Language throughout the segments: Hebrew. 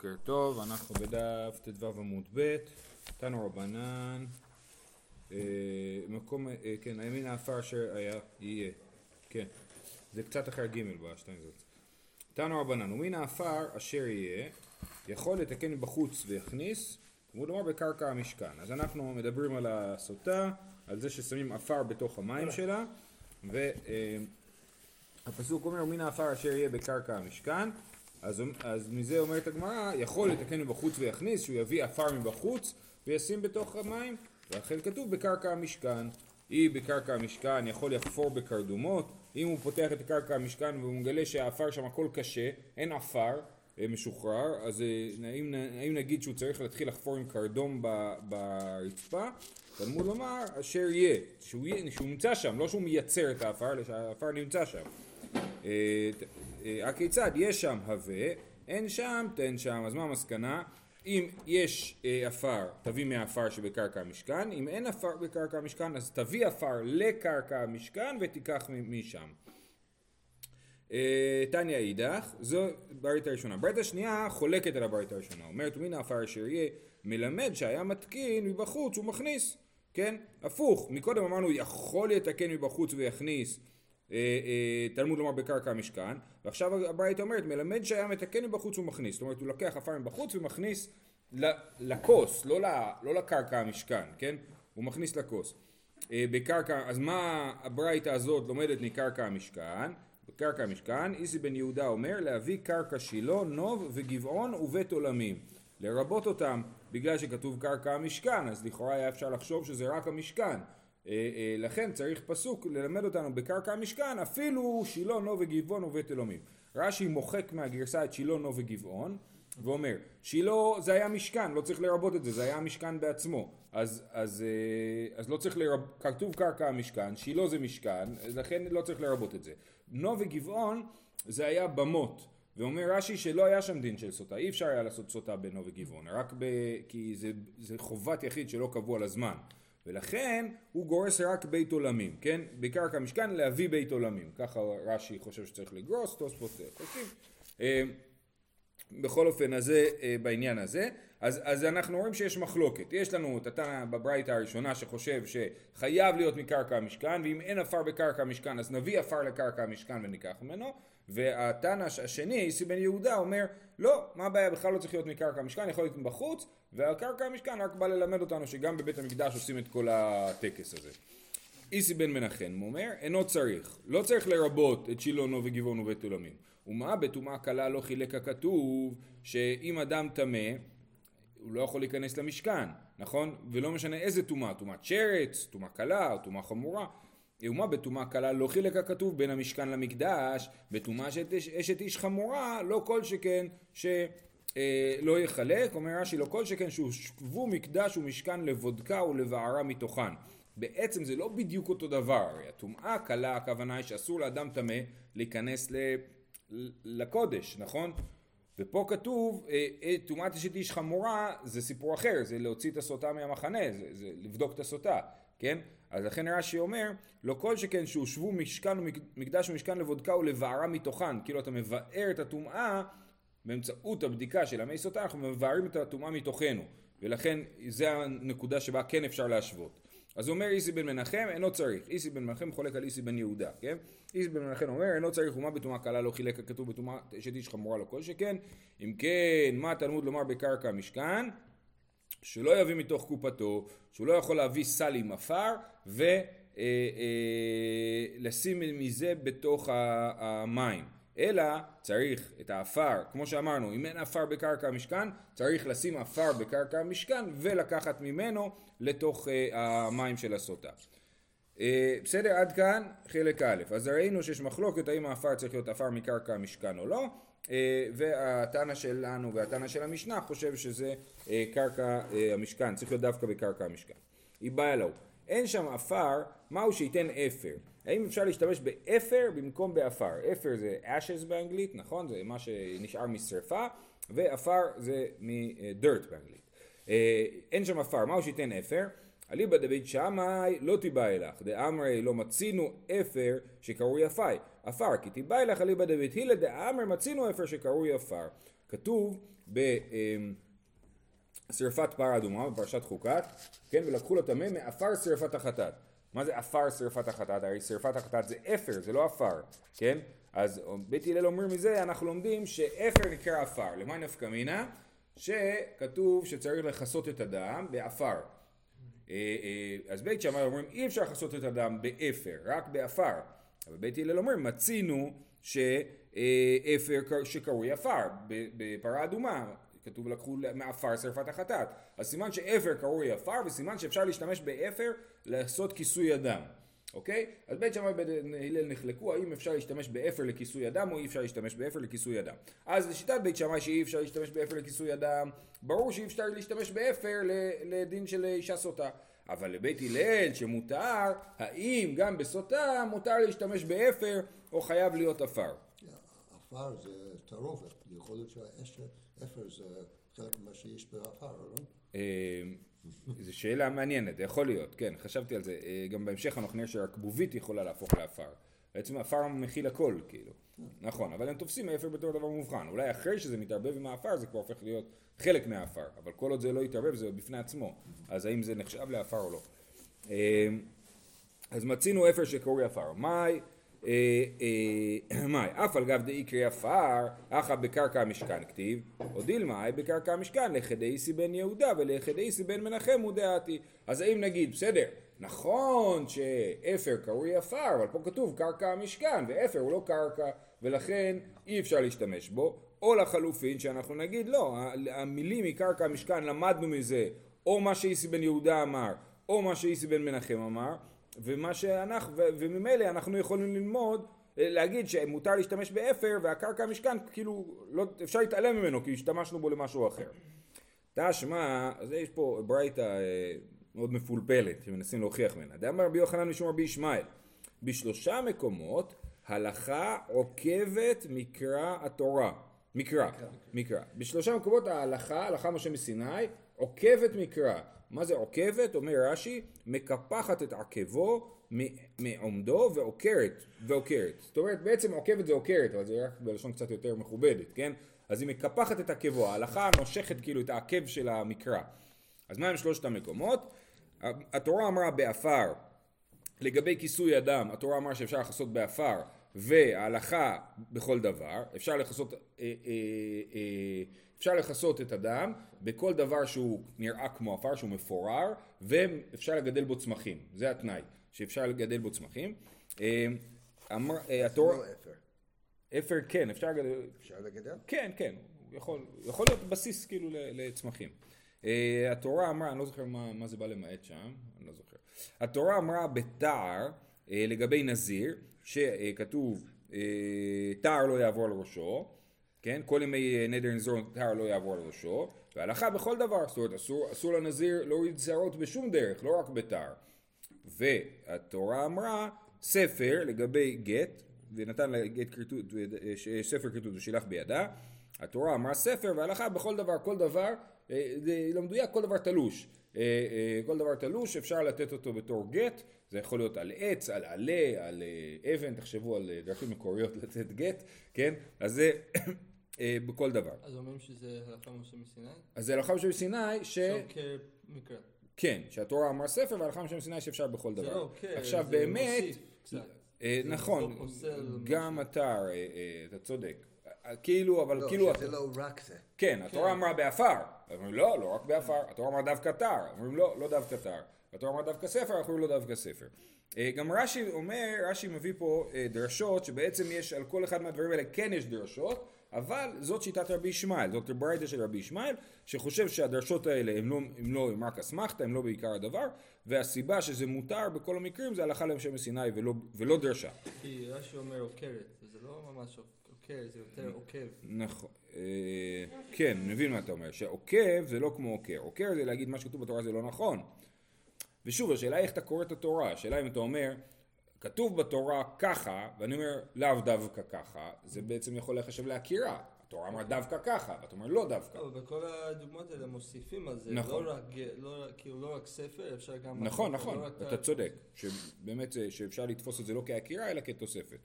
בוקר טוב, אנחנו בדף ט"ו עמוד ב', תנו רבנן, אה, מקום, אה, כן, הימין האפר אשר היה, יהיה, כן, זה קצת אחרי ג' בשתיים זאת. תנו רבנן, ומן האפר אשר יהיה, יכול לתקן מבחוץ ויכניס, כמו לומר בקרקע המשכן. אז אנחנו מדברים על הסוטה, על זה ששמים עפר בתוך המים שלה, והפסוק אומר, ומן האפר אשר יהיה בקרקע המשכן, אז, אז מזה אומרת הגמרא, יכול לתקן מבחוץ ויכניס, שהוא יביא עפר מבחוץ וישים בתוך המים, ואכן כתוב בקרקע המשכן. היא בקרקע המשכן יכול לחפור בקרדומות, אם הוא פותח את קרקע המשכן והוא מגלה שהעפר שם הכל קשה, אין עפר אה, משוחרר, אז אה, האם, האם נגיד שהוא צריך להתחיל לחפור עם קרדום ברצפה? תלמוד לומר אשר יהיה, שהוא, שהוא נמצא שם, לא שהוא מייצר את העפר, אלא שהעפר נמצא שם. אה, אה, הכיצד יש שם הווה, אין שם תן שם, אז מה המסקנה? אם יש אה, עפר, תביא מהעפר שבקרקע המשכן, אם אין עפר בקרקע המשכן, אז תביא עפר לקרקע המשכן ותיקח משם. תניא אידך, זו ברית הראשונה. ברית השנייה חולקת על הברית הראשונה. אומרת, מן העפר אשר יהיה מלמד שהיה מתקין מבחוץ הוא מכניס, כן? הפוך, מקודם אמרנו יכול לתקן מבחוץ ויכניס אה, אה, תלמוד לומר בקרקע המשכן, ועכשיו הברית אומרת מלמד שהיה מתקן מבחוץ ומכניס, זאת אומרת הוא לוקח עפר מבחוץ ומכניס לכוס, לא, לא לקרקע המשכן, כן? הוא מכניס לכוס. אה, בקרקע, אז מה הברייתא הזאת לומדת מקרקע המשכן? בקרקע המשכן, איסי בן יהודה אומר להביא קרקע שילה, נוב וגבעון ובית עולמים. לרבות אותם בגלל שכתוב קרקע המשכן, אז לכאורה היה אפשר לחשוב שזה רק המשכן. אה, אה, לכן צריך פסוק ללמד אותנו בקרקע המשכן אפילו שילה נו וגבעון ובית אלומים. רש"י מוחק מהגרסה את שילה נו וגבעון ואומר שילה זה היה משכן לא צריך לרבות את זה זה היה המשכן בעצמו אז, אז, אה, אז לא צריך לרבות כתוב קרקע המשכן שילה זה משכן לכן לא צריך לרבות את זה. נו וגבעון זה היה במות ואומר רש"י שלא היה שם דין של סוטה אי אפשר היה לעשות סוטה בנו וגבעון רק ב... כי זה, זה חובת יחיד שלא קבוע לזמן ולכן הוא גורס רק בית עולמים, כן? בקרקע משכן להביא בית עולמים. ככה רש"י חושב שצריך לגרוס, תוספות חושבים. אה, בכל אופן, אז זה אה, בעניין הזה. אז, אז אנחנו רואים שיש מחלוקת. יש לנו את התנא בברייתא הראשונה שחושב שחייב להיות מקרקע המשכן, ואם אין עפר בקרקע המשכן אז נביא עפר לקרקע המשכן וניקח ממנו. והתנא השני, איסי בן יהודה, אומר לא, מה הבעיה, בכלל לא צריך להיות מקרקע המשכן, יכול להיות בחוץ, והקרקע המשכן רק בא ללמד אותנו שגם בבית המקדש עושים את כל הטקס הזה. איסי בן מנחם אומר, אינו צריך, לא צריך לרבות את שילונו וגבעונו ובית עולמים. ומה בטומאה קלה לא חילק הכתוב, שאם אדם טמא, הוא לא יכול להיכנס למשכן, נכון? ולא משנה איזה טומאה, טומאת שרץ, טומאה קלה טומאה חמורה. ומה בטומאה קלה לא חילק הכתוב בין המשכן למקדש, בטומאה של אשת איש חמורה, לא כל שכן ש... אה, לא יחלק, אומר רש"י לא כל שכן שהושבו מקדש ומשכן לבודקה ולבערה מתוכן. בעצם זה לא בדיוק אותו דבר, הרי הטומאה קלה הכוונה היא שאסור לאדם טמא להיכנס ל... לקודש, נכון? ופה כתוב אה, אה, טומאת אשת איש חמורה זה סיפור אחר, זה להוציא את הסוטה מהמחנה, זה, זה לבדוק את הסוטה, כן? אז לכן רש"י אומר, לא כל שכן שהושבו משכן ומקדש ומשכן לבודקה ולבערה מתוכן, כאילו אתה מבאר את הטומאה באמצעות הבדיקה של המי סוטה אנחנו מבארים את הטומאה מתוכנו. ולכן זה הנקודה שבה כן אפשר להשוות. אז אומר איסי בן מנחם אינו צריך. איסי בן מנחם חולק על איסי בן יהודה כן? איסי בן מנחם אומר אינו צריך ומה בטומאה קלה לא חילק הכתוב בטומאה אשת איש חמורה לא כל שכן. אם כן מה תלמוד לומר בקרקע המשכן שלא יביא מתוך קופתו שהוא לא יכול להביא סל עם עפר ולשים אה, אה, מזה בתוך המים אלא צריך את האפר, כמו שאמרנו, אם אין עפר בקרקע המשכן, צריך לשים עפר בקרקע המשכן ולקחת ממנו לתוך uh, המים של הסוטה. בסדר? עד כאן חלק א'. אז ראינו שיש מחלוקת האם העפר צריך להיות עפר מקרקע המשכן או לא, והתנא שלנו והתנא של המשנה חושב שזה uh, קרקע uh, המשכן, צריך להיות דווקא בקרקע המשכן. איבעיא להו. אין שם עפר, מהו שייתן אפר? האם אפשר להשתמש באפר במקום בעפר? אפר זה ashes באנגלית, נכון? זה מה שנשאר משרפה, ועפר זה מ-dirt באנגלית. אה, אין שם עפר, מהו שייתן אפר? אליבא דבית שמאי לא תיבעי לך, דאמרי לא מצינו אפר שקרוי עפי, עפר, כי תיבעי לך אליבא דבית הלל דאמר מצינו אפר שקרוי עפר. כתוב בשרפת פרה אדומה בפרשת חוקת, כן, ולקחו לו טמא מעפר שרפת החטאת. מה זה עפר שרפת החטאת? הרי שרפת החטאת זה אפר, זה לא עפר, כן? אז בית הלל אומר מזה, אנחנו לומדים שאפר נקרא עפר. למה נפקא מינה? שכתוב שצריך לכסות את הדם בעפר. אה, אה, אז בית שמאי אומרים אי אפשר לכסות את הדם באפר, רק בעפר. אבל בית הלל אומר מצינו שאפר שקרוי עפר בפרה אדומה. כתוב לקחו מעפר שרפת החטאת. אז סימן שאפר קרוי עפר וסימן שאפשר להשתמש באפר לעשות כיסוי הדם. אוקיי? אז בית שמאי ובית הלל נחלקו האם אפשר להשתמש באפר לכיסוי הדם או אי אפשר להשתמש באפר לכיסוי הדם. אז לשיטת בית שמאי שאי אפשר להשתמש באפר לכיסוי הדם, ברור שאי אפשר להשתמש באפר לדין של אישה סוטה. אבל לבית הלל שמותר, האם גם בסוטה מותר להשתמש באפר או חייב להיות עפר? עפר זה תערובת, יכול להיות שהאפר זה חלק ממה שיש בעפר, לא? אה, זו שאלה מעניינת, זה יכול להיות, כן, חשבתי על זה. אה, גם בהמשך אנחנו נראה שהכבובית יכולה להפוך לעפר. בעצם עפר מכיל הכל, כאילו. נכון, אבל הם תופסים האפר בתור דבר מובחן. אולי אחרי שזה מתערבב עם העפר זה כבר הופך להיות חלק מהעפר. אבל כל עוד זה לא יתערבב זה בפני עצמו. אז האם זה נחשב לעפר או לא. אה, אז מצינו אפר שקרוי עפר. מאי מאי, אף על גב דאיקרי עפר, אחא בקרקע המשכן כתיב, או דילמאי בקרקע המשכן לכדאיסי בן יהודה ולכדאיסי בן מנחם הוא דעתי. אז האם נגיד, בסדר, נכון שאפר קרוי עפר, אבל פה כתוב קרקע המשכן, ואפר הוא לא קרקע, ולכן אי אפשר להשתמש בו, או לחלופין שאנחנו נגיד לא, המילים מקרקע המשכן למדנו מזה, או מה שאיסי בן יהודה אמר, או מה שאיסי בן מנחם אמר, ומה שאנחנו, וממילא אנחנו יכולים ללמוד, אה, להגיד שמותר להשתמש באפר והקרקע המשכן כאילו לא, אפשר להתעלם ממנו כי השתמשנו בו למשהו אחר. תשמע, אז יש פה ברייתא אה, מאוד מפולפלת שמנסים להוכיח ממנה. דאמר רבי יוחנן משום רבי ישמעאל בשלושה מקומות הלכה עוקבת מקרא התורה. מקרא, מקרא. בשלושה מקומות ההלכה, הלכה משה מסיני, עוקבת מקרא. מה זה עוקבת? אומר רש"י, מקפחת את עקבו מעומדו ועוקרת, ועוקרת. זאת אומרת, בעצם עוקבת זה עוקרת, אבל זה רק בלשון קצת יותר מכובדת, כן? אז היא מקפחת את עקבו, ההלכה נושכת כאילו את העקב של המקרא. אז מה הם שלושת המקומות? התורה אמרה בעפר, לגבי כיסוי אדם, התורה אמרה שאפשר לכסות בעפר, וההלכה בכל דבר, אפשר לכסות, אה, אה, אה, אפשר לכסות את הדם בכל דבר שהוא נראה כמו עפר, שהוא מפורר, ואפשר לגדל בו צמחים, זה התנאי, שאפשר לגדל בו צמחים. אמר, התורה... לא אפר. אפר כן, אפשר לגדל... אפשר לגדל? כן, כן, יכול, יכול להיות בסיס כאילו לצמחים. התורה אמרה, אני לא זוכר מה, מה זה בא למעט שם, אני לא זוכר. התורה אמרה בתער לגבי נזיר, שכתוב תער לא יעבור על ראשו, כן? כל ימי נדר נזור תער לא יעבור על ראשו, והלכה בכל דבר, זאת אומרת אסור, אסור לנזיר להוריד שערות בשום דרך, לא רק בתער. והתורה אמרה ספר לגבי גט, ונתן לה גט כריתות, ספר כריתות ושילח בידה, התורה אמרה ספר והלכה בכל דבר, כל דבר, אה, זה לא מדויק, כל דבר תלוש. אה, אה, כל דבר תלוש אפשר לתת אותו בתור גט, זה יכול להיות על עץ, על עלה, על אבן, תחשבו על דרכים מקוריות לתת גט, כן? אז זה בכל דבר. אז אומרים שזה הלכה משה מסיני? אז זה הלכה משה מסיני ש... כמקרא. כן, שהתורה אמרה ספר והלכה משה מסיני שאפשר בכל דבר. זה לא, כן. עכשיו באמת, נכון, גם אתה, אתה צודק. כאילו, אבל לא, כאילו... לא, שזה לא רק זה. כן, התורה כן. אמרה בעפר. אומרים לא, לא רק בעפר. התורה אמרה דווקא תר. אומרים לא, לא דווקא תר. התורה אמרה דווקא ספר, אנחנו אומרים לא דווקא ספר. אה, גם רש"י אומר, רש"י מביא פה אה, דרשות, שבעצם יש, על כל אחד מהדברים האלה כן יש דרשות, אבל זאת שיטת רבי ישמעאל, זאת ברייתא של רבי ישמעאל, שחושב שהדרשות האלה הם לא, הם לא הם רק אסמכתא, הם לא בעיקר הדבר, והסיבה שזה מותר בכל המקרים זה הלכה למשה מסיני ולא, ולא דרשה. כי רש"י אומר עוקרת, זה לא ממש עוקר, זה יותר עוקב. נכון, אה, כן, מבין מה אתה אומר, שעוקב זה לא כמו עוקר, עוקר זה להגיד מה שכתוב בתורה זה לא נכון. ושוב, השאלה היא איך אתה קורא את התורה, השאלה אם אתה אומר, כתוב בתורה ככה, ואני אומר לאו דווקא ככה, זה בעצם יכול לחשב לעקירה. התורה אמרה דווקא ככה, ואתה אומר לא דווקא. לא, בכל הדוגמאות האלה מוסיפים על זה, נכון. לא רק, לא, כאילו לא רק ספר, אפשר גם... נכון, נכון, לא אתה צודק, שבאמת שאפשר לתפוס את זה לא כעקירה אלא כתוספת.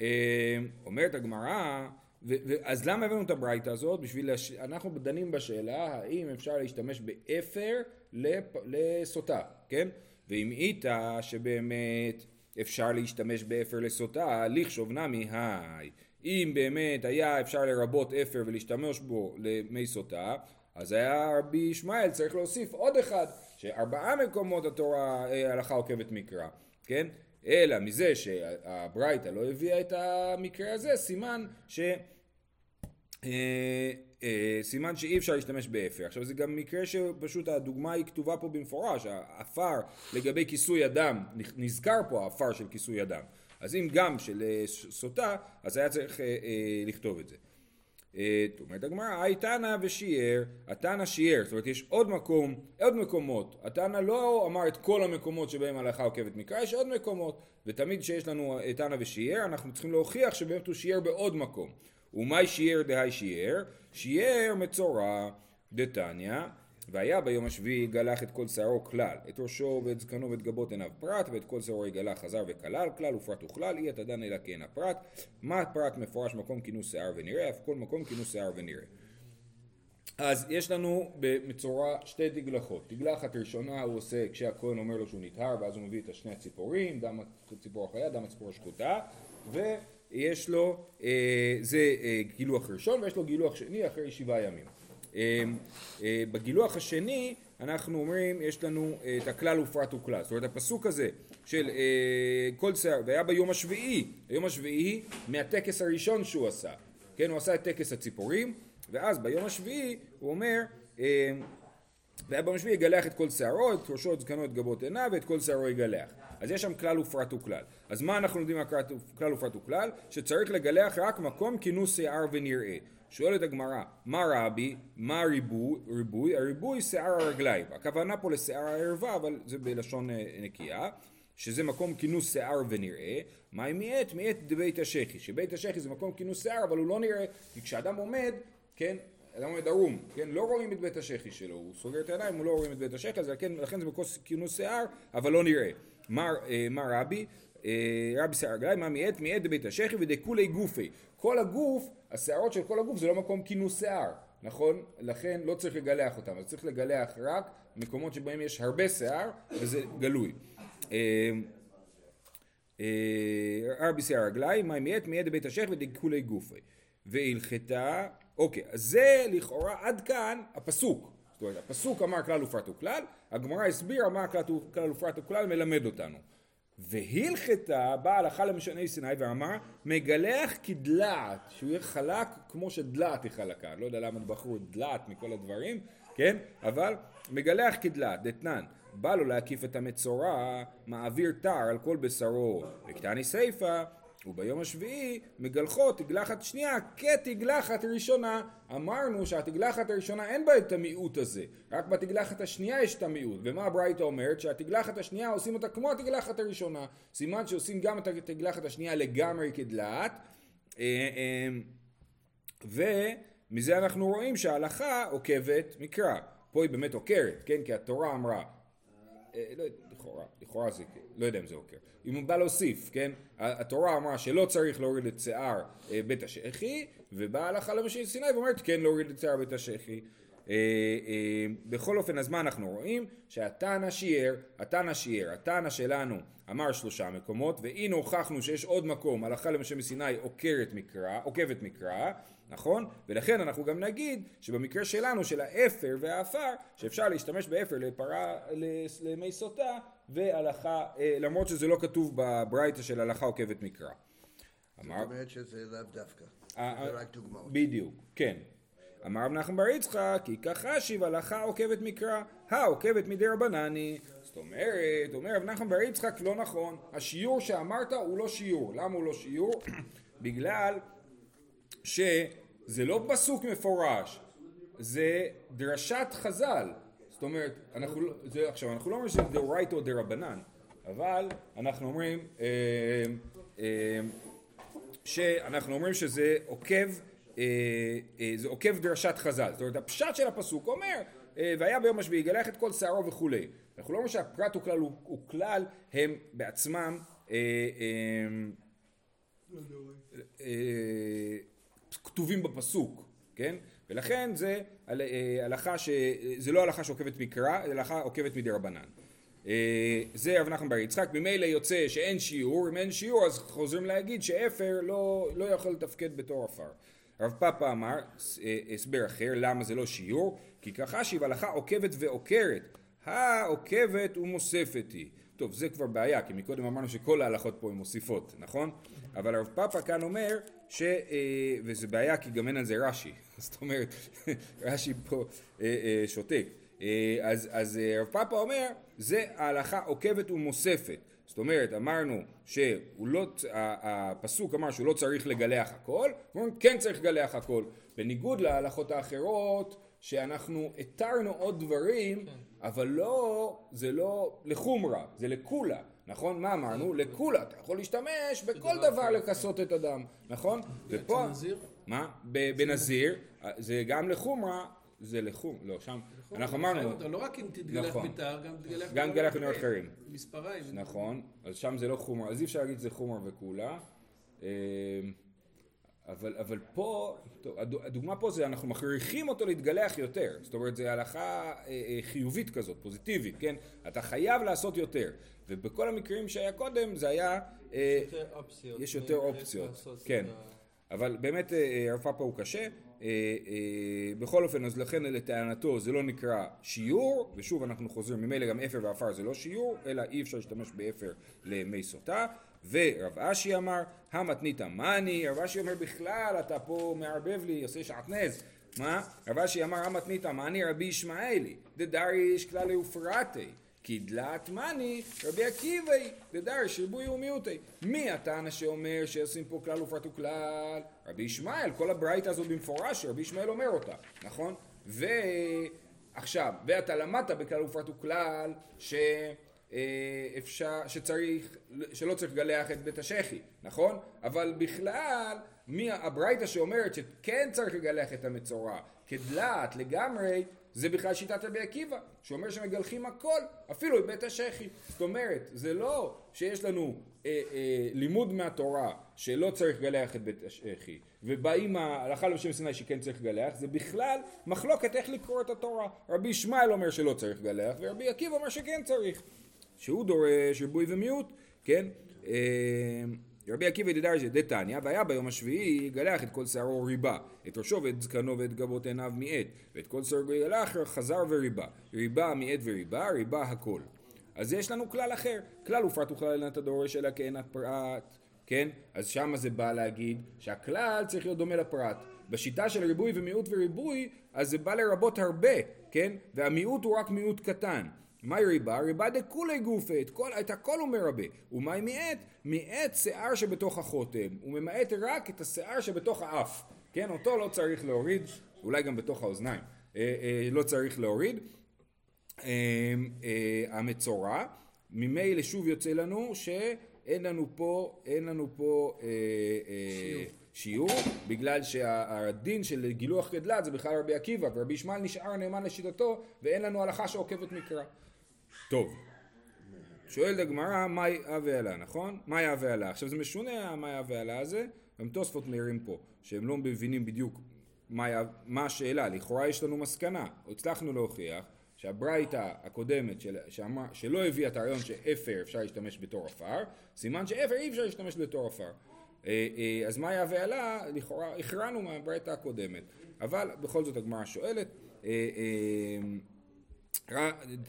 אה, אומרת הגמרא, אז למה הבאנו את הברייתא הזאת? בשביל, לש... אנחנו דנים בשאלה האם אפשר להשתמש באפר לפ... לסוטה, כן? ואם איתא שבאמת אפשר להשתמש באפר לסוטה, ליחשוב נמי האי. אם באמת היה אפשר לרבות אפר ולהשתמש בו למי סוטה, אז היה רבי ישמעאל צריך להוסיף עוד אחד, שארבעה מקומות התורה אה, הלכה עוקבת מקרא, כן? אלא מזה שהברייתא לא הביאה את המקרה הזה, סימן ש... אה, אה, סימן שאי אפשר להשתמש באפר. עכשיו זה גם מקרה שפשוט הדוגמה היא כתובה פה במפורש, העפר לגבי כיסוי הדם, נזכר פה העפר של כיסוי הדם. אז אם גם של אה, סוטה, אז היה צריך לכתוב את זה. אומרת הגמרא, האי תנא ושייר, התנא שייר, זאת אומרת יש עוד מקום, עוד מקומות, התנא לא אמר את כל המקומות שבהם הלכה עוקבת מקרא, יש עוד מקומות, ותמיד כשיש לנו תנא ושיער, אנחנו צריכים להוכיח שבאמת הוא שיער בעוד מקום. ומאי שיער דהי שיער? שיער מצורע דתניא והיה ביום השביעי גלח את כל שערו כלל, את ראשו ואת זקנו ואת גבות עיניו פרט, ואת כל שערו יגלח חזר וכלל, כלל ופרט וכלל, אי התדן אלא כן הפרט, מה פרט מפורש מקום כינוס שיער ונראה, אף כל מקום כינוס שיער ונראה. אז יש לנו במצורע שתי תגלחות, תגלחת ראשונה הוא עושה כשהכהן אומר לו שהוא נטהר ואז הוא מביא את השני הציפורים, דם הציפור החיה, דם הציפור השחוטה, ו... יש לו, אה, זה אה, גילוח ראשון ויש לו גילוח שני אחרי שבעה ימים. אה, אה, בגילוח השני אנחנו אומרים יש לנו אה, את הכלל ופרט וכלל, זאת אומרת הפסוק הזה של אה, כל שיער, והיה ביום השביעי, היום השביעי מהטקס הראשון שהוא עשה, כן הוא עשה את טקס הציפורים ואז ביום השביעי הוא אומר אה, והיה ביום השביעי יגלח את כל שערו, את ראשו, את זקנו, את גבות עיניו ואת כל שערו יגלח אז יש שם כלל ופרט וכלל. אז מה אנחנו לומדים מהכלל ופרט וכלל? שצריך לגלח רק מקום כינוס שיער ונראה. שואלת הגמרא, מה רבי, מה ריבוי, ריבוי? הריבוי שיער הרגליים. הכוונה פה לשיער הערווה, אבל זה בלשון אה, נקייה. שזה מקום כינוס שיער ונראה, מה אם מיעט? מיעט דבית השחי, שבית השחי זה מקום כינוס שיער אבל הוא לא נראה, כי כשאדם עומד, כן, אדם עומד ערום, כן, לא רואים את בית השחי שלו, הוא סוגר את העיניים, הוא לא רואים את בית השחי, אז לכן, לכן זה מקום כינוס שיער, אבל לא נראה. מה אה, רבי? אה, רבי שיער רגליים, מה מעט? מעט דבית השחי ודכולי גופי. כל הגוף, השערות של כל הגוף זה לא מקום כינוס שיער, נכון? לכן לא צריך לגלח אותם, אז צריך לגלח רק מקומות שבהם יש הרבה שיער וזה גלוי. אה, רבי שיער רגליים, מה מעט? מעט דבית השחי ודכולי גופי. והלכתה, אוקיי, אז זה לכאורה עד כאן הפסוק. זאת אומרת, הפסוק אמר כלל ופרט וכלל, הגמרא הסבירה מה כלל ופרט וכלל מלמד אותנו. והלכתה באה הלכה למשני סיני ואמר מגלח כדלעת שהוא יהיה חלק כמו שדלעת היא חלקה. לא יודע למה בחרו דלעת מכל הדברים כן? אבל מגלח כדלעת דתנן. בא לו להקיף את המצורע מעביר תר על כל בשרו. וקטני סיפה וביום השביעי מגלחות תגלחת שנייה כתגלחת ראשונה. אמרנו שהתגלחת הראשונה אין בה את המיעוט הזה, רק בתגלחת השנייה יש את המיעוט. ומה הברייתא אומרת? שהתגלחת השנייה עושים אותה כמו התגלחת הראשונה. סימן שעושים גם את התגלחת השנייה לגמרי כדלעת. אה, אה, ומזה אנחנו רואים שההלכה עוקבת מקרא. פה היא באמת עוקרת, כן? כי התורה אמרה, אה, לא, לכאורה, לכאורה זה, לא יודע אם זה עוקר. אם הוא בא להוסיף, כן? התורה אמרה שלא צריך להוריד את שיער אה, בית השחי, ובאה הלכה למשה סיני ואומרת כן להוריד את שיער בית השחי. אה, אה, בכל אופן, אז מה אנחנו רואים? שהתנא שיער, התנא שיער, התנא שלנו אמר שלושה מקומות, והנה הוכחנו שיש עוד מקום, הלכה למשה מסיני עוקרת מקרא, עוקבת מקרא, נכון? ולכן אנחנו גם נגיד שבמקרה שלנו, של האפר והעפר, שאפשר להשתמש באפר לפרה, למי סוטה, והלכה, אה, למרות שזה לא כתוב בברייתא של הלכה עוקבת מקרא. זאת אומרת שזה לאו דווקא, אה, זה רק דוגמאות. בדיוק, כן. אמר רב נחמן בר יצחק, כי קא חשיב הלכה עוקבת מקרא, הא עוקבת מדרבנן היא. זאת אומרת, אומר רב נחמן בר יצחק לא נכון, השיור שאמרת הוא לא שיור. למה הוא לא שיור? בגלל שזה לא פסוק מפורש, זה דרשת חז"ל. זאת אומרת, אנחנו, לא- זה, עכשיו, אנחנו לא אומרים שזה דאורייתא או דרבנן, אבל אנחנו אומרים אה, אה, שאנחנו אומרים שזה עוקב, אה, אה, זה עוקב דרשת חז"ל. זאת אומרת, הפשט של הפסוק אומר, אה, והיה ביום השביעי יגלח את כל שערו וכולי. אנחנו לא אומרים שהפרט וכלל הוא, הוא כלל, הם בעצמם אה, אה, אה, כתובים בפסוק, כן? ולכן זה אה, הלכה ש... זה לא הלכה שעוקבת מקרא, זה הלכה עוקבת מדרבנן. אה, זה רב נחמן בר יצחק, ממילא יוצא שאין שיעור, אם אין שיעור אז חוזרים להגיד שאפר לא, לא יכול לתפקד בתור עפר. רב פאפה אמר אה, הסבר אחר למה זה לא שיעור, כי ככה שהיא הלכה עוקבת ועוקרת, העוקבת ומוספת היא. טוב זה כבר בעיה כי מקודם אמרנו שכל ההלכות פה הן מוסיפות נכון? אבל הרב פאפה כאן אומר ש... אה, וזה בעיה כי גם אין על זה רש"י. זאת אומרת רש"י פה שותק. אז, אז רב פאפה אומר זה ההלכה עוקבת ומוספת. זאת אומרת אמרנו שהפסוק לא, אמר שהוא לא צריך לגלח הכל, הוא כן צריך לגלח הכל. בניגוד להלכות האחרות שאנחנו התרנו עוד דברים כן. אבל לא, זה לא לחומרה, זה לקולה נכון? מה אמרנו? כן. לקולה, אתה יכול להשתמש בכל דבר לכסות את הדם, נכון? ופה... מה? בנזיר, זה גם לחומרה, זה לחום, לא, שם, אנחנו אמרנו, לא רק אם תתגלח נכון. ביתר, גם תתגלח גם תתגלח בדברים אחרים, מספריים, נכון, אז שם זה לא חומר, אז אי אפשר להגיד שזה חומר וכולה, אה, אבל, אבל פה, טוב, הדוגמה פה זה אנחנו מכריחים אותו להתגלח יותר, זאת אומרת זה הלכה אה, אה, חיובית כזאת, פוזיטיבית, כן? אתה חייב לעשות יותר, ובכל המקרים שהיה קודם זה היה, יש יותר אופציות, יש יותר אופציות, כן, אבל באמת הרב פפא הוא קשה, אה, אה, בכל אופן אז לכן לטענתו זה לא נקרא שיור ושוב אנחנו חוזרים ממילא גם אפר ועפר זה לא שיור אלא אי אפשר להשתמש באפר למי סוטה ורב אשי אמר הא מתניתא מני רב אשי אומר בכלל אתה פה מערבב לי עושה שעטנז מה? רב אשי אמר המתנית מאני רבי ישמעאלי? דדריש כלל ופרטי כי דלת מאני רבי עקיבאי דדרש ריבוי ומיעוטי. מי הטענה שאומר שעושים פה כלל ופרט וכלל? רבי ישמעאל כל הברייתא הזו במפורש רבי ישמעאל אומר אותה נכון? ועכשיו ואתה למדת בכלל ופרט וכלל שאפשר שצריך שלא צריך לגלח את בית השחי נכון אבל בכלל מי הברייתא שאומרת שכן צריך לגלח את המצורע כדלת לגמרי זה בכלל שיטת רבי עקיבא, שאומר שמגלחים הכל, אפילו את בית השחי. זאת אומרת, זה לא שיש לנו אה, אה, לימוד מהתורה שלא צריך לגלח את בית השחי, ובאים ההלכה לבשם סיני שכן צריך לגלח, זה בכלל מחלוקת איך לקרוא את התורה. רבי ישמעאל אומר שלא צריך לגלח, ורבי עקיבא אומר שכן צריך. שהוא דורש ריבוי ומיעוט, כן? אה, רבי עקיבא דדרשי דתניא, והיה ביום השביעי יגלח את כל שערו ריבה, את ראשו ואת זקנו ואת גבות עיניו מעט, ואת כל שערו יגלח חזר וריבה, ריבה מעט וריבה, ריבה הכל. אז יש לנו כלל אחר, כלל ופרט וכלל אין אתה דורש אלא כאין הפרט, כן? אז שמה זה בא להגיד שהכלל צריך להיות דומה לפרט. בשיטה של ריבוי ומיעוט וריבוי, אז זה בא לרבות הרבה, כן? והמיעוט הוא רק מיעוט קטן. מהי ריבה? ריבה דכולי גופה, את, כל, את הכל הוא מרבה. ומהי מיעט? מיעט שיער שבתוך החותם. הוא ממעט רק את השיער שבתוך האף. כן, אותו לא צריך להוריד, אולי גם בתוך האוזניים. אה, אה, לא צריך להוריד. אה, אה, המצורע, ממילא שוב יוצא לנו שאין לנו פה, אין לנו פה אה, אה, שיעור, בגלל שהדין של גילוח גדלת זה בכלל רבי עקיבא, ורבי ישמעאל נשאר נאמן לשיטתו, ואין לנו הלכה שעוקבת מקרא. טוב. שואלת הגמרא, מהי הווה עלה, נכון? מהי הווה עלה. עכשיו זה משונה המאי הווה עלה הזה, גם תוספות מעירים פה, שהם לא מבינים בדיוק מה, מה השאלה. לכאורה יש לנו מסקנה, הצלחנו להוכיח שהברייתא הקודמת של, שאמר, שלא הביאה את הרעיון שאפר אפשר להשתמש בתור עפר, סימן שאפר אי אפשר להשתמש בתור עפר. אה, אה, אז מה יהווה עלה, לכאורה הכרענו מהברייתא הקודמת. אבל בכל זאת הגמרא שואלת, תא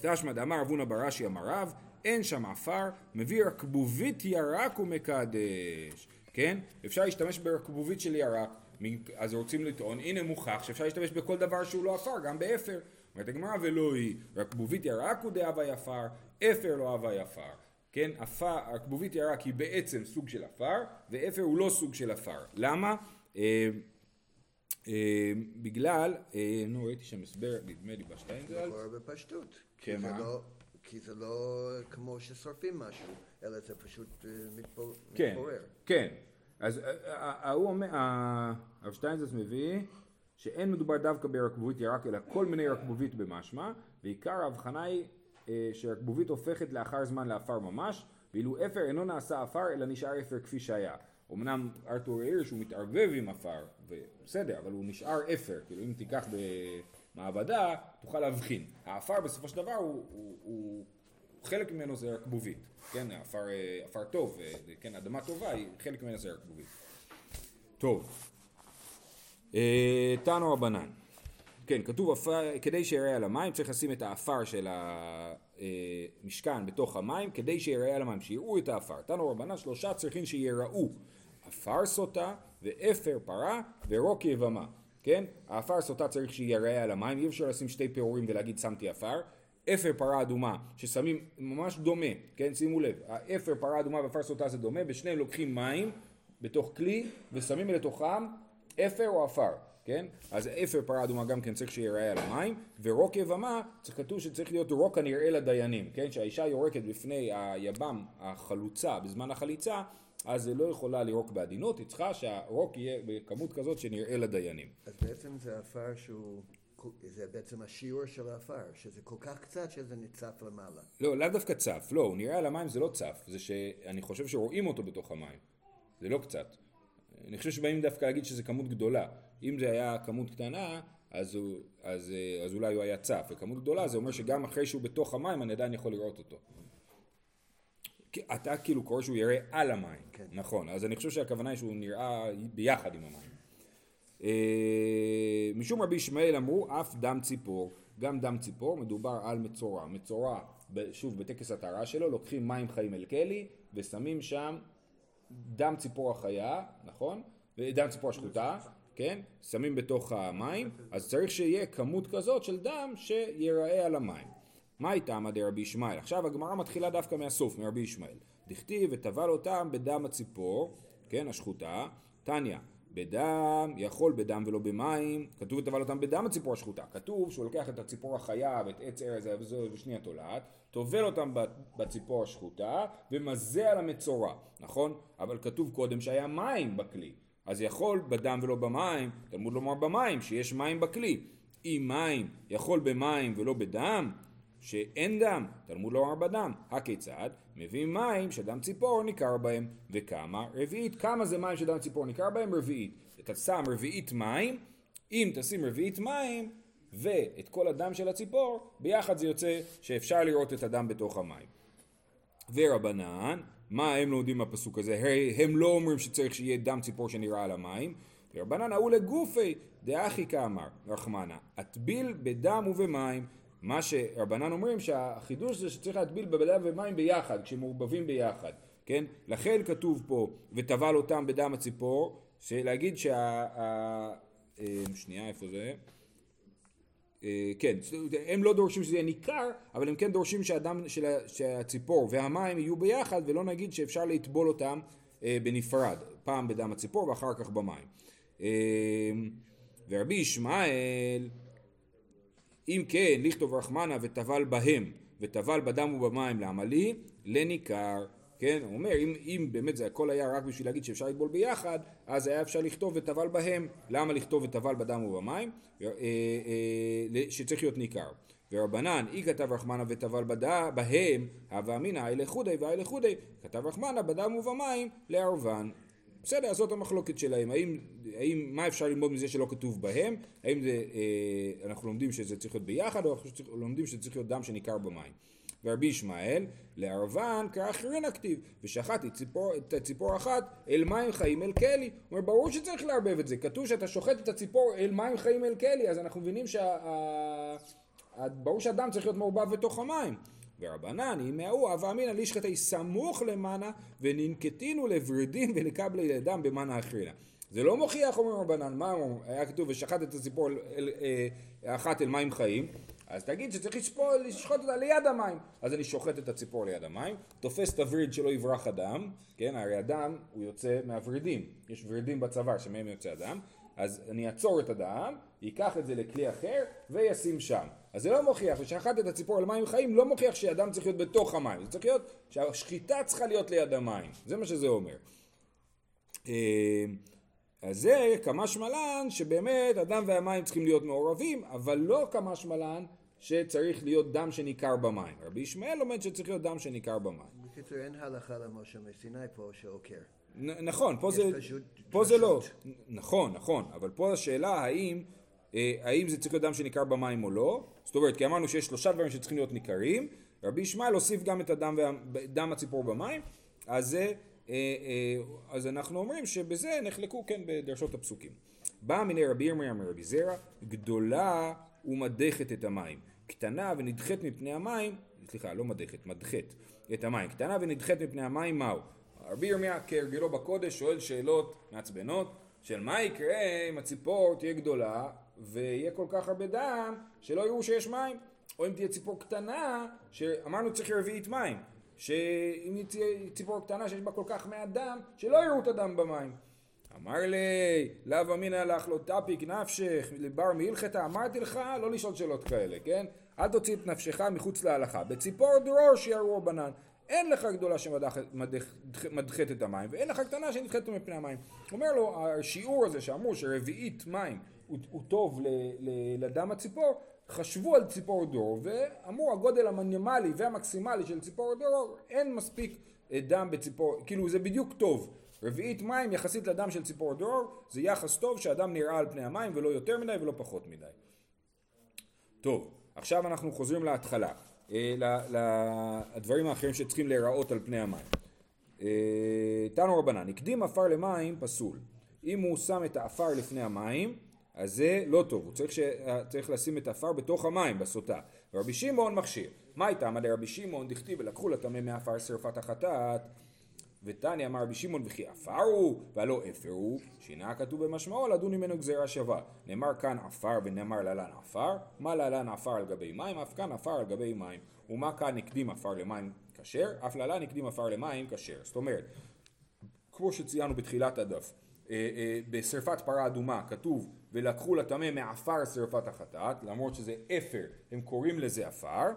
שמע דאמר רב הונא בר אשי אמר רב, אין שם עפר, מביא רקבובית ירק ומקדש, כן? אפשר להשתמש ברקבובית של ירק, אז רוצים לטעון, הנה מוכח שאפשר להשתמש בכל דבר שהוא לא עפר, גם באפר. אומרת הגמרא ולא היא, רקבובית ירק הוא דהווה עפר, אפר לא הווה עפר. כן, עפר, רקבובית ירק היא בעצם סוג של עפר, ואפר הוא לא סוג של עפר. למה? אה, בגלל, אה, נו ראיתי שם הסבר, נדמה לי בשטיינזל. זה קורה בפשטות. שמה? לא- כי זה לא כמו ששורפים משהו, אלא זה פשוט אה, כן, מתפורר. כן, אז ההוא אומר, הרב שטיינזלס מביא שאין מדובר דווקא ברקבובית ירק אלא כל מיני רקבובית במשמע ועיקר ההבחנה היא שרקבובית הופכת לאחר זמן לעפר ממש ואילו אפר אינו נעשה עפר אלא נשאר אפר כפי שהיה אמנם ארתור העיר שהוא מתערבב עם עפר בסדר, אבל הוא נשאר אפר, כאילו אם תיקח במעבדה, תוכל להבחין. העפר בסופו של דבר הוא, הוא, הוא חלק ממנו זה רקבובית, כן, עפר, עפר טוב, כן, אדמה טובה, חלק ממנו זה רקבובית. טוב, אה, תנו רבנן. כן, כתוב עפר, כדי שיראה על המים צריך לשים את האפר של המשכן בתוך המים כדי שיראה על המים, שיראו את האפר. תנו רבנן שלושה צריכים שיראו עפר סוטה ואפר פרה ורוק יבמה. כן? האפר סוטה צריך שיראה על המים, אי אפשר לשים שתי פירורים ולהגיד שמתי עפר. אפר פרה אדומה ששמים ממש דומה, כן? שימו לב, האפר פרה אדומה ואפר סוטה זה דומה, ושניהם לוקחים מים בתוך כלי ושמים לתוכם אפר או עפר. כן? אז אפר פרה אדומה גם כן צריך שיראה על המים, ורוק יבמה, כתוב שצריך להיות רוק הנראה לדיינים, כן? שהאישה יורקת בפני היבם החלוצה בזמן החליצה, אז היא לא יכולה לירוק בעדינות, היא צריכה שהרוק יהיה בכמות כזאת שנראה לדיינים. אז בעצם זה עפר שהוא... זה בעצם השיעור של העפר, שזה כל כך קצת שזה ניצף למעלה. לא, לאו דווקא צף, לא, הוא נראה על המים זה לא צף, זה שאני חושב שרואים אותו בתוך המים, זה לא קצת. אני חושב שבאים דווקא להגיד שזה כמות גדולה. אם זה היה כמות קטנה, אז, הוא, אז, אה, אז אולי הוא היה צף, וכמות גדולה זה אומר שגם אחרי שהוא בתוך המים אני עדיין יכול לראות אותו. אתה כאילו קורא שהוא יראה על המים, כן. נכון, אז אני חושב שהכוונה היא שהוא נראה ביחד עם המים. אה, משום רבי ישמעאל אמרו אף דם ציפור, גם דם ציפור מדובר על מצורע, מצורע שוב בטקס הטהרה שלו לוקחים מים חיים אל כלי ושמים שם דם ציפור החיה, נכון? דם ציפור השחוטה, כן? שמים בתוך המים, אז צריך שיהיה כמות כזאת של דם שיראה על המים. מה עדי רבי ישמעאל? עכשיו הגמרא מתחילה דווקא מהסוף, מרבי ישמעאל. דכתיב וטבל אותם בדם הציפור, כן, השחוטה, תניא, בדם, יכול בדם ולא במים, כתוב וטבל אותם בדם הציפור השחוטה, כתוב שהוא לוקח את הציפור החיה ואת עץ ארז ושני התולעת, טובל אותם בציפור השחוטה ומזה על המצורע, נכון? אבל כתוב קודם שהיה מים בכלי, אז יכול בדם ולא במים, תלמוד לומר במים, שיש מים בכלי. אם מים יכול במים ולא בדם, שאין דם, תלמוד לומר בדם. הכיצד? מביא מים שדם ציפור ניכר בהם. וכמה? רביעית. כמה זה מים שדם ציפור ניכר בהם? רביעית. אתה שם רביעית מים, אם תשים רביעית מים ואת כל הדם של הציפור, ביחד זה יוצא שאפשר לראות את הדם בתוך המים. ורבנן, מה הם לומדים מהפסוק הזה? הרי הם לא אומרים שצריך שיהיה דם ציפור שנראה על המים. ורבנן ההוא לגופי דאחי כאמר, רחמנה, הטביל בדם ובמים. מה שרבנן אומרים שהחידוש זה שצריך להטביל בדם ומים ביחד, כשמעורבבים ביחד, כן? לכן כתוב פה וטבל אותם בדם הציפור, להגיד שה... אה, שנייה, איפה זה? אה, כן, הם לא דורשים שזה יהיה ניכר, אבל הם כן דורשים שהדם, שהציפור והמים יהיו ביחד, ולא נגיד שאפשר לטבול אותם אה, בנפרד, פעם בדם הציפור ואחר כך במים. אה, ורבי ישמעאל, אם כן, לכתוב רחמנה וטבל בהם, וטבל בדם ובמים לעמלי, לניכר. כן, הוא אומר, אם, אם באמת זה הכל היה רק בשביל להגיד שאפשר לטבול ביחד, אז היה אפשר לכתוב וטבל בהם. למה לכתוב וטבל בדם ובמים? אה, אה, שצריך להיות ניכר. ורבנן, אי כתב רחמנה וטבל בהם, הווה אמינא, אי לחודי ואי לחודי, כתב רחמנה בדם ובמים לערבן. בסדר, זאת המחלוקת שלהם, האם, האם, מה אפשר ללמוד מזה שלא כתוב בהם, האם זה, אה, אנחנו לומדים שזה צריך להיות ביחד, או אנחנו לומדים שזה צריך להיות דם שניכר במים. ורבי ישמעאל, לערבן כאחרין הכתיב, ושחטתי ציפור, את הציפור אחת אל מים חיים אל כלי. הוא אומר, ברור שצריך לערבב את זה, כתוב שאתה שוחט את הציפור אל מים חיים אל כלי, אז אנחנו מבינים שברור שהדם צריך להיות מעורבב בתוך המים. ורבנן, אם מההוא, הווה אמינא לישחטי סמוך למנה, וננקטינו לוורידים ולקבלי לדם במנה אחרינה. זה לא מוכיח, אומר רבנן, מה? היה כתוב ושחט את הציפור אה, אחת אל מים חיים, אז תגיד שצריך לשפור, לשחוט אותה ליד המים. אז אני שוחט את הציפור ליד המים, תופס את הווריד שלא יברח הדם, כן, הרי הדם הוא יוצא מהוורידים, יש ורידים בצוואר שמהם יוצא הדם, אז אני אעצור את הדם, ייקח את זה לכלי אחר וישים שם. אז זה לא מוכיח, ושחט את הציפור על מים חיים לא מוכיח שהדם צריך להיות בתוך המים, זה צריך להיות, שהשחיטה צריכה להיות ליד המים, זה מה שזה אומר. אז זה כמה שמלן שבאמת הדם והמים צריכים להיות מעורבים, אבל לא כמה שמלן שצריך להיות דם שניכר במים. רבי ישמעאל לומד שצריך להיות דם שניכר במים. בקיצור, אין הלכה למשה מסיני פה שעוקר. נכון, פה זה, פה זה לא, נכון, נכון, אבל פה השאלה האם, אה, האם זה צריך להיות דם שניכר במים או לא, זאת אומרת, כי אמרנו שיש שלושה דברים שצריכים להיות ניכרים, רבי ישמעאל הוסיף גם את הדם, דם הציפור במים, אז, זה, אז אנחנו אומרים שבזה נחלקו כן בדרשות הפסוקים. בא מיני רבי ירמיה מרבי זרע, גדולה ומדכת את המים, קטנה ונדחית מפני המים, סליחה, לא מדכת, מדחת את המים, קטנה ונדחית מפני המים מהו? רבי ירמיה כהרגלו בקודש שואל שאלות מעצבנות של מה יקרה אם הציפור תהיה גדולה ויהיה כל כך הרבה דם שלא יראו שיש מים או אם תהיה ציפור קטנה שאמרנו צריך רביעית מים שאם ציפור קטנה שיש בה כל כך מעט דם שלא יראו את הדם במים אמר לי, לאו אמינא לך לא תפיק נפשך לבר מהלכתה, אמרתי לך לא לשאול שאלות כאלה, כן? אל תוציא את נפשך מחוץ להלכה. בציפור דרור שיראו בנן. אין לך גדולה שמדחת את המים, ואין לך קטנה שנדחת מפני המים. אומר לו, השיעור הזה שאמרו שרביעית מים הוא, הוא טוב ל, ל, לדם הציפור, חשבו על ציפור דור, ואמרו הגודל המינימלי והמקסימלי של ציפור דור, אין מספיק אה, דם בציפור, כאילו זה בדיוק טוב. רביעית מים יחסית לדם של ציפור דור, זה יחס טוב שהדם נראה על פני המים ולא יותר מדי ולא פחות מדי. טוב, עכשיו אנחנו חוזרים להתחלה. לדברים האחרים שצריכים להיראות על פני המים. אה, תנו רבנן, הקדים עפר למים פסול. אם הוא שם את העפר לפני המים, אז זה לא טוב, הוא צריך, ש... צריך לשים את העפר בתוך המים, בסוטה. ורבי שמעון מכשיר. מה איתם? רבי שמעון? דכתיב ולקחו לטמא מעפר שרפת החטאת. ותניא אמר רבי שמעון וכי עפר הוא? והלא אפר הוא. שינה כתוב במשמעו לדון ממנו גזירה שווה. נאמר כאן עפר ונאמר להלן עפר. מה להלן עפר על גבי מים? אף כאן עפר על גבי מים. ומה כאן הקדים עפר למים כשר? אף להלן הקדים עפר למים כשר. זאת אומרת כמו שציינו בתחילת הדף אה, אה, בשרפת פרה אדומה כתוב ולקחו לטמא מעפר שרפת החטאת למרות שזה אפר הם קוראים לזה עפר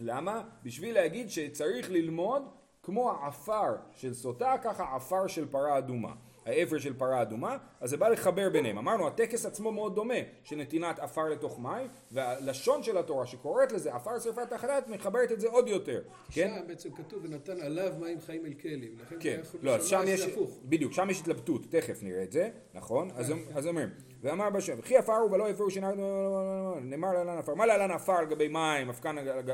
למה? בשביל להגיד שצריך ללמוד כמו העפר של סוטה, ככה עפר של פרה אדומה. האפר של פרה אדומה, אז זה בא לחבר ביניהם. אמרנו, הטקס עצמו מאוד דומה, של נתינת עפר לתוך מים, והלשון של התורה שקוראת לזה עפר שרפת החטאת, מחברת את זה עוד יותר. כן? שם בעצם כתוב, ונתן עליו מים חיים אל כלים. כן, לא, אז שם יש, בדיוק, שם יש התלבטות, תכף נראה את זה, נכון? אז אומרים, ואמר בשם, וכי עפר הוא ולא הפרו שינה, נאמר להלן עפר, מה להלן עפר על גבי מים,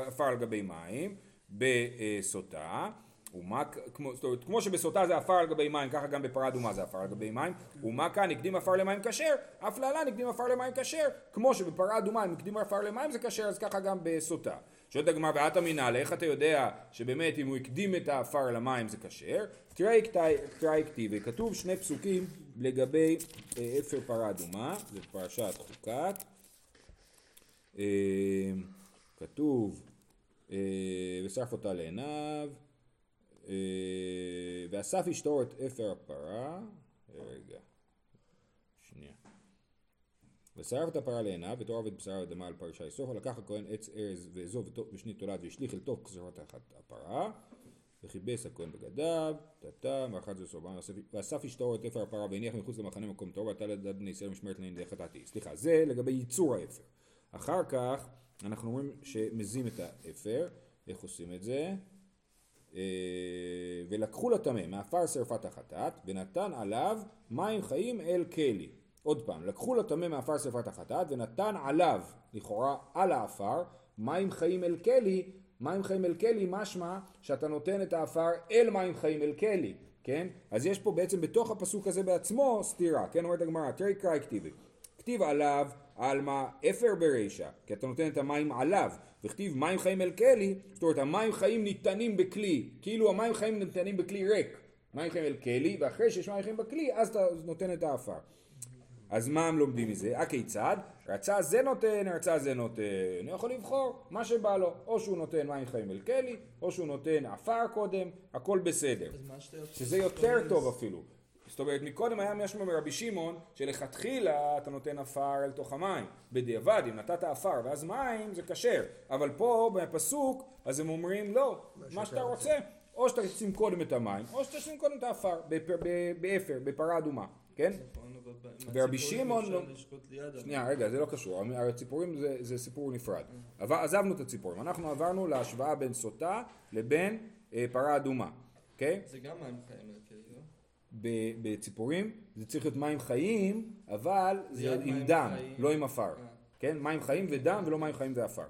עפר על גבי מים, בסוטה. ומה, כמו, זאת אומרת, כמו שבסוטה זה עפר על גבי מים, ככה גם בפרה אדומה זה עפר על גבי מים, ומה כאן הקדים עפר למים כשר, אף להלן הקדים עפר למים כשר, כמו שבפרה אדומה אם הקדים עפר למים זה כשר, אז ככה גם בסוטה. שואלת הגמרא ואת אמינא, איך אתה יודע שבאמת אם הוא הקדים את העפר למים זה כשר? תראי כתיבי, כתוב שני פסוקים לגבי אה, אפר פרה אדומה, זה פרשת חוקת, אה, כתוב אה, ושרף אותה לעיניו ואסף אשתו את אפר הפרה, רגע, שנייה. ושרף את הפרה לעיניו, ותאהב את בשר האדמה על פרשה יסופה, לקח הכהן עץ ארז ואזוב ושנית תולד והשליך אל תוך כשרות הפרה, וכיבס הכהן בגדיו, טאטא, מאחד זה סורבן, ואסף אשתו את אפר הפרה והניח מחוץ למחנה מקום טוב, ועתה לדעת בני ישראל משמרת לעניין דרך חטאתי. סליחה, זה לגבי ייצור האפר. אחר כך אנחנו אומרים שמזים את האפר, איך עושים את זה? אה, ולקחו לטמא מעפר שרפת החטאת ונתן עליו מים חיים אל כלי. עוד פעם, לקחו לטמא מעפר שרפת החטאת ונתן עליו, לכאורה על העפר, מים חיים אל כלי, מים חיים אל כלי משמע שאתה נותן את העפר אל מים חיים אל כלי, כן? אז יש פה בעצם בתוך הפסוק הזה בעצמו סתירה, כן? אומרת הגמרא, תראי קרא כתיבי. כתיב עליו, עלמא אפר ברישא, כי אתה נותן את המים עליו, וכתיב מים חיים אל כלי, זאת אומרת המים חיים ניתנים בכלי, כאילו המים חיים ניתנים בכלי ריק, מים חיים אל כלי, ואחרי שיש מים חיים בכלי אז אתה נותן את העפר. אז מה הם לומדים מזה? הכיצד? רצה זה נותן, רצה זה נותן. אני יכול לבחור מה שבא לו. או שהוא נותן מים חיים אל כלי, או שהוא נותן עפר קודם, הכל בסדר. שזה יותר טוב אפילו. זאת אומרת, מקודם היה משמע מרבי שמעון, שלכתחילה אתה נותן עפר אל תוך המים. בדיעבד, אם נתת עפר ואז מים, זה כשר. אבל פה, בפסוק, אז הם אומרים, לא, מה שאתה רוצה. או שאתה תשים קודם את המים, או שאתה תשים קודם את העפר, באפר, בפרה אדומה, כן? ורבי שמעון לא... שנייה, רגע, זה לא קשור, הציפורים זה סיפור נפרד. עזבנו את הציפורים, אנחנו עברנו להשוואה בין סוטה לבין אה, פרה אדומה, אוקיי? זה גם מים חיים. בציפורים, זה צריך להיות מים חיים, אבל זה עם מים דם, חיים. לא עם עפר. אה. כן? מים חיים ודם ולא מים חיים ועפר.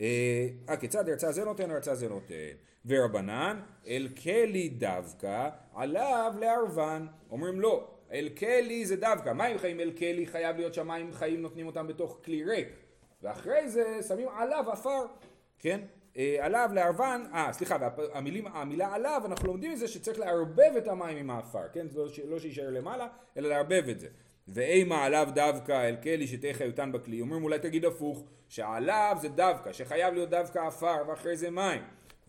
אה, אה, כיצד ירצה זה נותן, ירצה זה נותן. ורבנן, אל כלי דווקא, עליו לערבן. אומרים לא, אל כלי זה דווקא. מים חיים אל כלי חייב להיות שהמים חיים נותנים אותם בתוך כלי ריק. ואחרי זה שמים עליו עפר, כן? אה, עליו לערבן, אה סליחה, והמילים, המילה עליו אנחנו לומדים מזה שצריך לערבב את המים עם העפר, כן? לא, לא שיישאר למעלה, אלא לערבב את זה. ואימה עליו דווקא אל כלי שתהא חיותן בכלי. אומרים אולי תגיד הפוך, שעליו זה דווקא, שחייב להיות דווקא עפר ואחרי זה מים.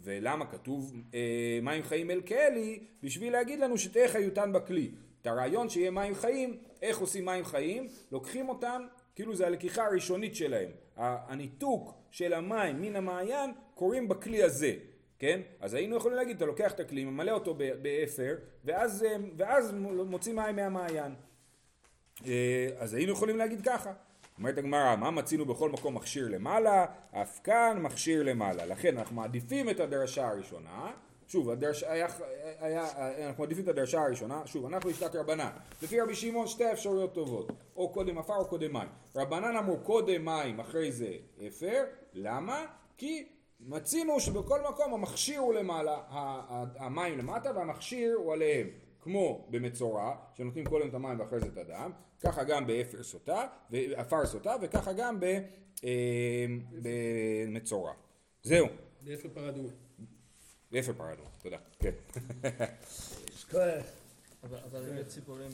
ולמה כתוב אה, מים חיים אל כלי? בשביל להגיד לנו שתהא חיותן בכלי. את הרעיון שיהיה מים חיים, איך עושים מים חיים? לוקחים אותם, כאילו זה הלקיחה הראשונית שלהם. הניתוק של המים מן המעיין קורה עם הכלי הזה. כן? אז היינו יכולים להגיד, אתה לוקח את הכלי, ממלא אותו באפר, ואז, אה, ואז מוציא מים מהמעיין. אה, אז היינו יכולים להגיד ככה. אומרת הגמרא, מה מצינו בכל מקום מכשיר למעלה, אף כאן מכשיר למעלה. לכן אנחנו מעדיפים את הדרשה הראשונה. שוב, הדרש, היה, היה, אנחנו מעדיפים את הדרשה הראשונה. שוב, אנחנו בשיטת רבנן. לפי רבי שמעון שתי אפשרויות טובות. או קודם עפר או קודם מים. רבנן אמרו קודם מים, אחרי זה אפר. למה? כי מצינו שבכל מקום המכשיר הוא למעלה, ה- ה- המים למטה והמכשיר הוא עליהם. כמו במצורע, שנותנים קודם את המים ואחרי זה את הדם, ככה גם באפר סוטה, ועפר סוטה, וככה גם ב, אה, במצורע. זהו, באפר פרה אדומה. באפר פרה אדומה, תודה. כן. אבל לגבי ציפורים,